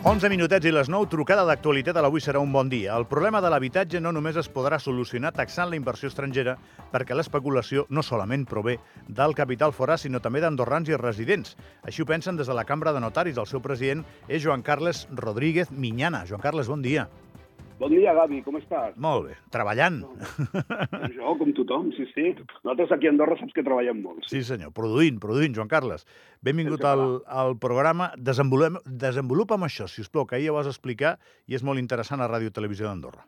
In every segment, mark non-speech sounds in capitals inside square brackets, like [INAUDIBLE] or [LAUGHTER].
11 minutets i les 9, trucada d'actualitat a l'avui serà un bon dia. El problema de l'habitatge no només es podrà solucionar taxant la inversió estrangera, perquè l'especulació no solament prové del capital forà, sinó també d'andorrans i residents. Així ho pensen des de la Cambra de Notaris. El seu president és Joan Carles Rodríguez Miñana. Joan Carles, bon dia. Bon dia, Gavi, com estàs? Molt bé. Treballant. Jo, com tothom, sí, sí. Nosaltres aquí a Andorra saps que treballem molt. Sí, senyor. Produint, produint, Joan Carles. Benvingut al, al programa. Desenvolupem, desenvolupa'm això, si us plau, que ahir ja vas explicar i és molt interessant a Ràdio Televisió d'Andorra.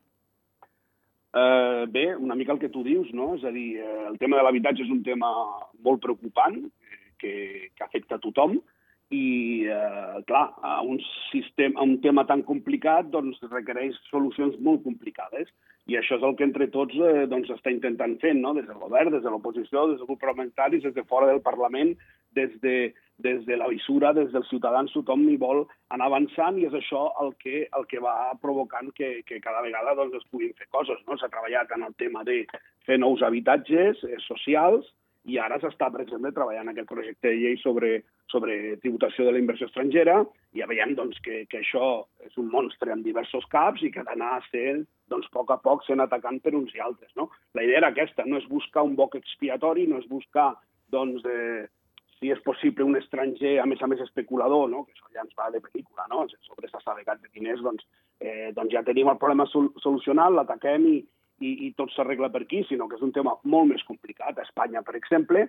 Uh, bé, una mica el que tu dius, no? És a dir, eh, el tema de l'habitatge és un tema molt preocupant, eh, que, que afecta a tothom, i, eh, clar, a un, sistema, a un tema tan complicat doncs, requereix solucions molt complicades. I això és el que entre tots eh, doncs, està intentant fer, no? des del govern, des de l'oposició, des dels grups parlamentaris, des de fora del Parlament, des de, des de la visura, des dels ciutadans, tothom hi vol anar avançant i és això el que, el que va provocant que, que cada vegada doncs, es puguin fer coses. No? S'ha treballat en el tema de fer nous habitatges eh, socials, i ara s'està, per exemple, treballant aquest projecte de llei sobre, sobre tributació de la inversió estrangera i ja veiem doncs, que, que això és un monstre amb diversos caps i que ha d'anar sent, doncs, a poc a poc, sent atacant per uns i altres. No? La idea era aquesta, no és buscar un boc expiatori, no és buscar, doncs, eh, si és possible, un estranger, a més a més especulador, no? que això ja ens va de pel·lícula, no? sobre sabegat de diners, doncs, eh, doncs ja tenim el problema sol solucionat, l'ataquem i, i, i tot s'arregla per aquí, sinó que és un tema molt més complicat. A Espanya, per exemple,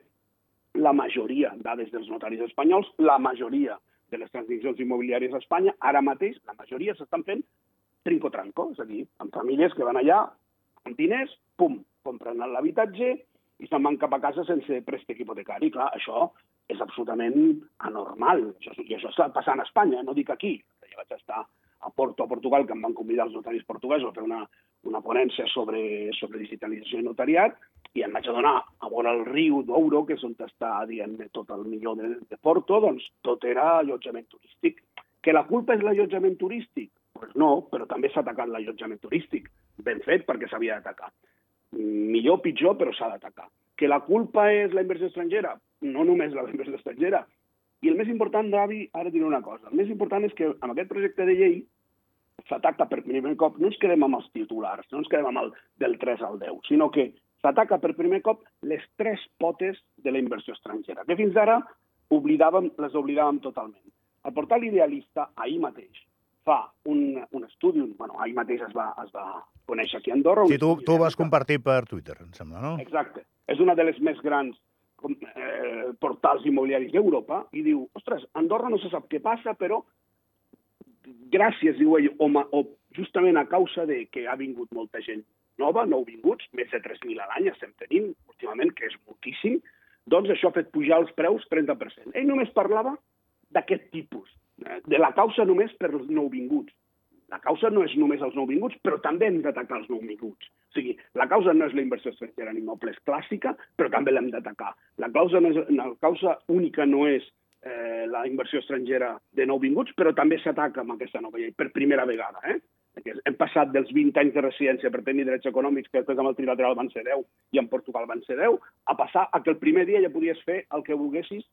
la majoria, dades dels notaris espanyols, la majoria de les transmissions immobiliàries a Espanya, ara mateix, la majoria s'estan fent trinco-tranco, és a dir, amb famílies que van allà amb diners, pum, compren l'habitatge i se'n van cap a casa sense préstec hipotecari. Clar, això és absolutament anormal. Això, I això està passant a Espanya, no dic aquí. Jo vaig estar a Porto, a Portugal, que em van convidar els notaris portuguesos a fer una, una ponència sobre, sobre digitalització i notariat, i em vaig adonar a veure el riu d'Ouro, que és on està, diguem tot el millor de, de Porto, doncs tot era allotjament turístic. Que la culpa és l'allotjament turístic? Pues no, però també s'ha atacat l'allotjament turístic. Ben fet, perquè s'havia d'atacar. Millor, pitjor, però s'ha d'atacar. Que la culpa és la inversió estrangera? No només la inversió estrangera. I el més important, Davi, ara diré una cosa. El més important és que amb aquest projecte de llei s'ataca per primer cop, no ens quedem amb els titulars, no ens quedem amb el del 3 al 10, sinó que s'ataca per primer cop les tres potes de la inversió estrangera, que fins ara oblidàvem, les oblidàvem totalment. El portal Idealista, ahir mateix, fa un, un estudi, un, bueno, ahir mateix es va, es va conèixer aquí a Andorra... Sí, tu, tu ho vas compartir per Twitter, em sembla, no? Exacte. És una de les més grans com, eh, portals immobiliaris d'Europa i diu, ostres, Andorra no se sap què passa, però gràcies, diu ell, o, o justament a causa de que ha vingut molta gent nova, nouvinguts, més de 3.000 a l'any estem tenint últimament, que és moltíssim, doncs això ha fet pujar els preus 30%. Ell només parlava d'aquest tipus, eh, de la causa només per als nouvinguts. La causa no és només els nouvinguts, però també hem d'atacar els nouvinguts. O sigui, la causa no és la inversió estrangera en immobles clàssica, però també l'hem d'atacar. La causa, no és, la causa única no és eh, la inversió estrangera de nouvinguts, però també s'ataca amb aquesta nova llei, per primera vegada. Eh? Hem passat dels 20 anys de residència per tenir drets econòmics, que després amb el trilateral van ser 10 i en Portugal van ser 10, a passar a que el primer dia ja podies fer el que volguessis,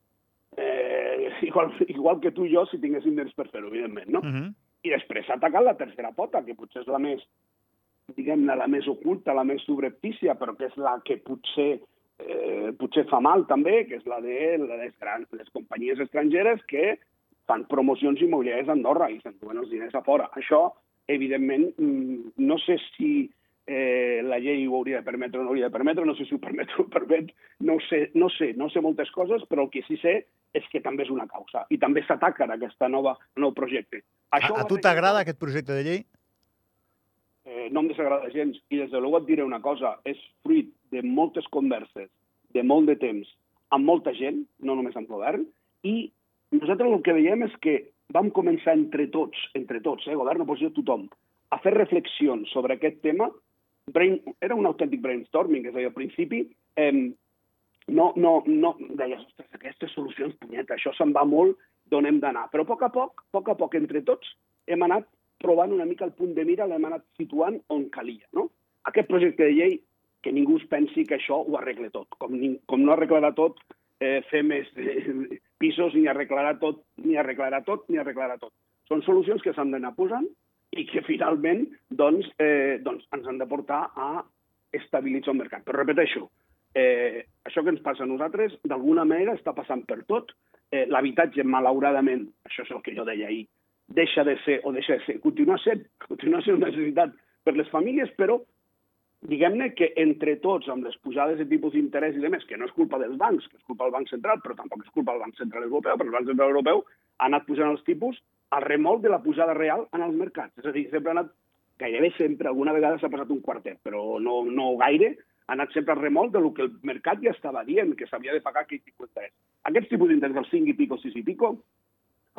eh, [LAUGHS] igual, igual que tu i jo, si tinguéssim temps per fer-ho, evidentment. No? Uh -huh. I després s'ha atacat la tercera pota, que potser és la més, diguem-ne, la més oculta, la més subreptícia, però que és la que potser eh, potser fa mal també, que és la de les, grans, les companyies estrangeres que fan promocions immobiliàries a Andorra i s'enduen els diners a fora. Això, evidentment, mm, no sé si eh, la llei ho hauria de permetre o no hauria de permetre, no sé si ho permet o ho permet, no sé, no sé, no sé moltes coses, però el que sí sé és que també és una causa i també s'ataca nova nou projecte. A, Això a va tu t'agrada aquest projecte de llei? Eh, no em desagrada gens. I des de luego et diré una cosa, és fruit de moltes converses, de molt de temps, amb molta gent, no només amb govern, i nosaltres el que veiem és que vam començar entre tots, entre tots, eh, govern, oposició, tothom, a fer reflexions sobre aquest tema. Brain, era un autèntic brainstorming, és a dir, al principi eh, no, no, no, deies, ostres, aquestes solucions, punyeta, això se'n va molt, d'on hem d'anar. Però a poc a poc, a poc a poc, entre tots, hem anat trobant una mica el punt de mira, l'hem anat situant on calia. No? Aquest projecte de llei, que ningú es pensi que això ho arregla tot. Com, ni, com no arreglarà tot eh, fer més eh, pisos, ni arreglarà tot, ni arreglarà tot, ni arreglarà tot. Són solucions que s'han d'anar posant i que finalment doncs, eh, doncs ens han de portar a estabilitzar el mercat. Però repeteixo, eh, això que ens passa a nosaltres d'alguna manera està passant per tot. Eh, L'habitatge, malauradament, això és el que jo deia ahir, deixa de ser, o deixa de ser, continua sent, continua sent una necessitat per les famílies, però diguem-ne que entre tots, amb les pujades de tipus d'interès i demés, que no és culpa dels bancs, que és culpa del Banc Central, però tampoc és culpa del Banc Central Europeu, però el Banc Central Europeu ha anat pujant els tipus al remolc de la pujada real en els mercats. És a dir, sempre ha anat, gairebé sempre, alguna vegada s'ha passat un quartet, però no, no gaire, ha anat sempre al remolc del que el mercat ja estava dient, que s'havia de pagar aquell tipus d'interès. Aquests tipus d'interès del 5 i pico, 6 i pico,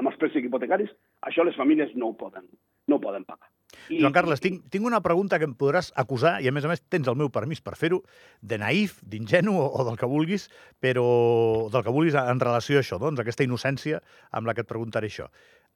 amb els préstecs hipotecaris, això les famílies no ho poden, no ho poden pagar. I... Joan Carles, tinc, tinc una pregunta que em podràs acusar, i a més a més tens el meu permís per fer-ho, de naïf, d'ingenu o, o del que vulguis, però del que vulguis en relació a això, doncs, aquesta innocència amb la que et preguntaré això.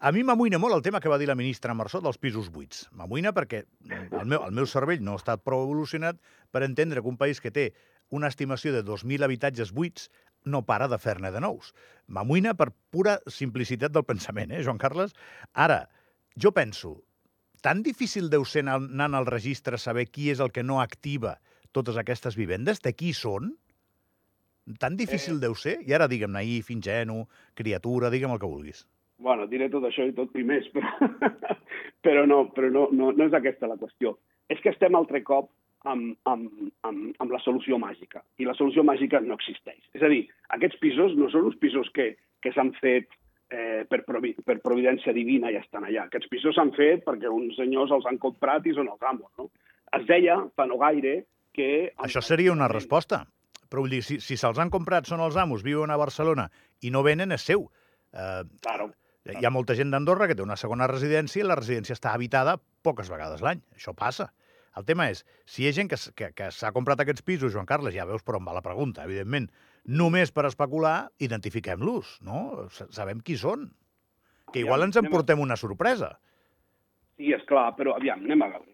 A mi m'amoïna molt el tema que va dir la ministra Marçó dels pisos buits. M'amoïna perquè el meu, el meu cervell no ha estat prou evolucionat per entendre que un país que té una estimació de 2.000 habitatges buits no para de fer-ne de nous. M'amoïna per pura simplicitat del pensament, eh, Joan Carles? Ara, jo penso, tan difícil deu ser anant al registre saber qui és el que no activa totes aquestes vivendes, de qui són? Tan difícil eh... deu ser? I ara digue'm naïf, ingenu, criatura, digue'm el que vulguis. Bueno, diré tot això i tot i més, però, [LAUGHS] però, no, però no, no, no és aquesta la qüestió. És que estem altre cop amb, amb, amb, amb la solució màgica. I la solució màgica no existeix. És a dir, aquests pisos no són uns pisos que, que s'han fet eh, per, provi per providència divina i estan allà. Aquests pisos s'han fet perquè uns senyors els han comprat i són els amos. No? Es deia, fa no gaire, que... Això seria una resposta. Però vull dir, si, si se'ls han comprat, són els amos, viuen a Barcelona i no venen, és seu. Eh, claro. Hi ha molta gent d'Andorra que té una segona residència i la residència està habitada poques vegades l'any. Això passa. El tema és, si hi ha gent que, que, que s'ha comprat aquests pisos, Joan Carles, ja veus per on va la pregunta, evidentment, només per especular, identifiquem-los, no? Sabem qui són. Que igual ens emportem una sorpresa. Sí, és clar, però aviam, anem a veure.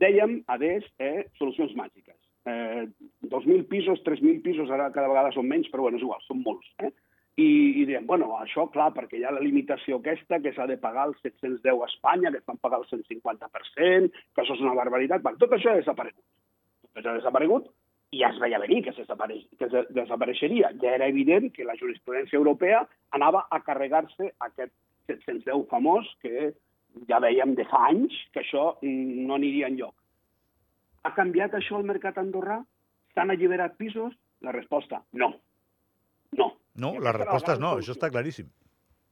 Dèiem, a des, eh, solucions màgiques. Eh, 2.000 pisos, 3.000 pisos, ara cada vegada són menys, però bueno, és igual, són molts. Eh? I, i diem, bueno, això, clar, perquè hi ha la limitació aquesta, que s'ha de pagar el 710 a Espanya, que van pagar el 150%, que això és una barbaritat. Bueno, tot això ha desaparegut. Tot això ha desaparegut i ja es veia venir que, que desapareixeria. Ja era evident que la jurisprudència europea anava a carregar-se aquest 710 famós que ja veiem de fa anys que això no aniria enlloc. Ha canviat això el mercat andorrà? S'han alliberat pisos? La resposta, no. No. Resposta és no, això està claríssim.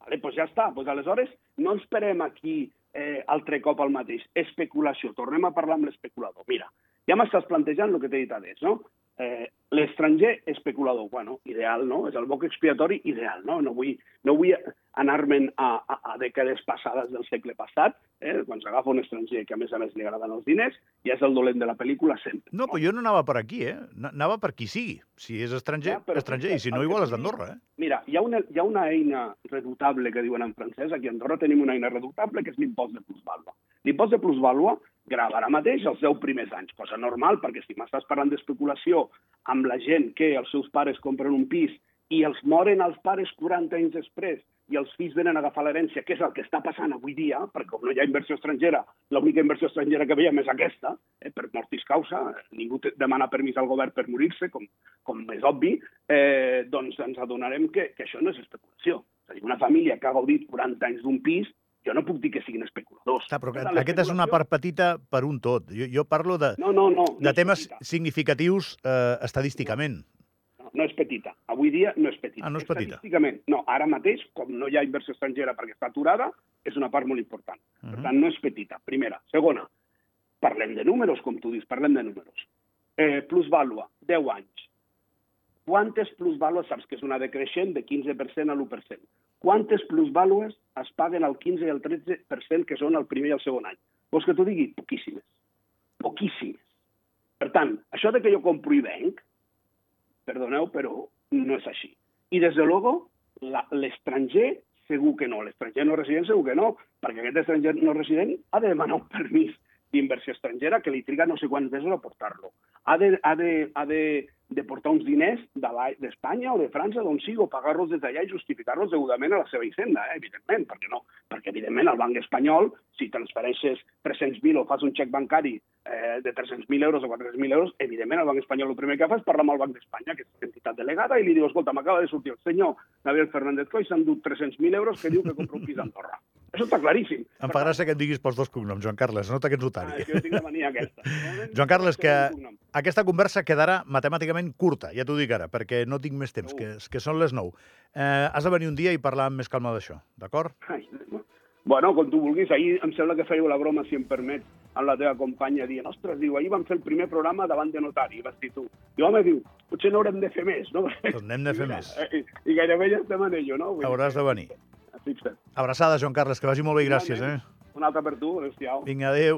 Vale, doncs ja està. Pues aleshores no esperem aquí eh, altre cop el mateix. Especulació. Tornem a parlar amb l'especulador. Mira, ja m'estàs plantejant el que t'he dit abans, no? Eh, L'estranger especulador, bueno, ideal, no? És el boc expiatori ideal, no? No vull, no vull anar-me'n a, a, a dècades passades del segle passat, eh? quan s'agafa un estranger que a més a més li agraden els diners, i és el dolent de la pel·lícula sempre. No, però jo no anava per aquí, eh? Anava per qui sigui. Si és estranger, ja, estranger, i si no, igual és d'Andorra, eh? Mira, hi ha, una, hi ha una eina redutable que diuen en francès, aquí a Andorra tenim una eina redutable que és l'impost de plusvàlua. L'impost de plusvàlua grava ara mateix els 10 primers anys, cosa normal, perquè si m'estàs parlant d'especulació amb la gent que els seus pares compren un pis i els moren els pares 40 anys després i els fills venen a agafar l'herència, que és el que està passant avui dia, perquè com no hi ha inversió estrangera, l'única inversió estrangera que veiem és aquesta, eh, per mortis causa, ningú demana permís al govern per morir-se, com, com és obvi, eh, doncs ens adonarem que, que això no és especulació. És a dir, una família que ha gaudit 40 anys d'un pis jo no puc dir que siguin especuladors. Està, però tant, aquesta és una part petita per un tot. Jo, jo parlo de, no, no, no, de no temes petita. significatius eh, estadísticament. No, no és petita. Avui dia no és petita. Ah, no és petita. Estadísticament, no. Ara mateix, com no hi ha inversió estrangera perquè està aturada, és una part molt important. Uh -huh. Per tant, no és petita, primera. Segona, parlem de números, com tu dius, parlem de números. Eh, plusvàlua, 10 anys. Quantes plusvàlues, saps que és una decreixent de 15% a l'1%. Quantes plusvàlues es paguen al 15 i al 13% que són el primer i el segon any? Vols que t'ho digui? Poquíssimes. Poquíssimes. Per tant, això de que jo compro i venc, perdoneu, però no és així. I, des de luego, l'estranger segur que no. L'estranger no resident segur que no, perquè aquest estranger no resident ha de demanar un permís d'inversió estrangera que li triga no sé quants mesos a portar-lo. Ha de, ha de, ha de de portar uns diners d'Espanya o de França, d'on sigui, o pagar-los des d'allà i justificar-los degudament a la seva hisenda, eh? evidentment, perquè no? Perquè, evidentment, el banc espanyol, si transfereixes 300.000 o fas un xec bancari eh, de 300.000 euros o 400.000 euros, evidentment, el banc espanyol el primer que fa és parlar amb el Banc d'Espanya, que és entitat delegada, i li diu, escolta, m'acaba de sortir el senyor Gabriel Fernández Coy, s'han dut 300.000 euros que diu que compra un pis a Andorra. Això està claríssim. Em fa gràcia que em diguis pels dos cognoms, Joan Carles, nota que ets Ah, notari. és que jo tinc la mania aquesta. [LAUGHS] Joan Carles, que aquesta conversa quedarà matemàticament curta, ja t'ho dic ara, perquè no tinc més temps, que, que són les 9. Eh, has de venir un dia i parlar amb més calma d'això, d'acord? Ai, bueno, com tu vulguis, ahir em sembla que fèieu la broma, si em permet, amb la teva companya, dient, ostres, diu, ahir vam fer el primer programa davant de notari, i vas dir tu. I home, diu, potser no haurem de fer més, no? Doncs n'hem de fer Mira, més. I, I gairebé ja estem en ello, no? Vull Hauràs de venir. Fixa't. Abraçada, Joan Carles, que vagi molt bé i gràcies, eh? Una altra per tu, adéu-siau. Vinga, adéu.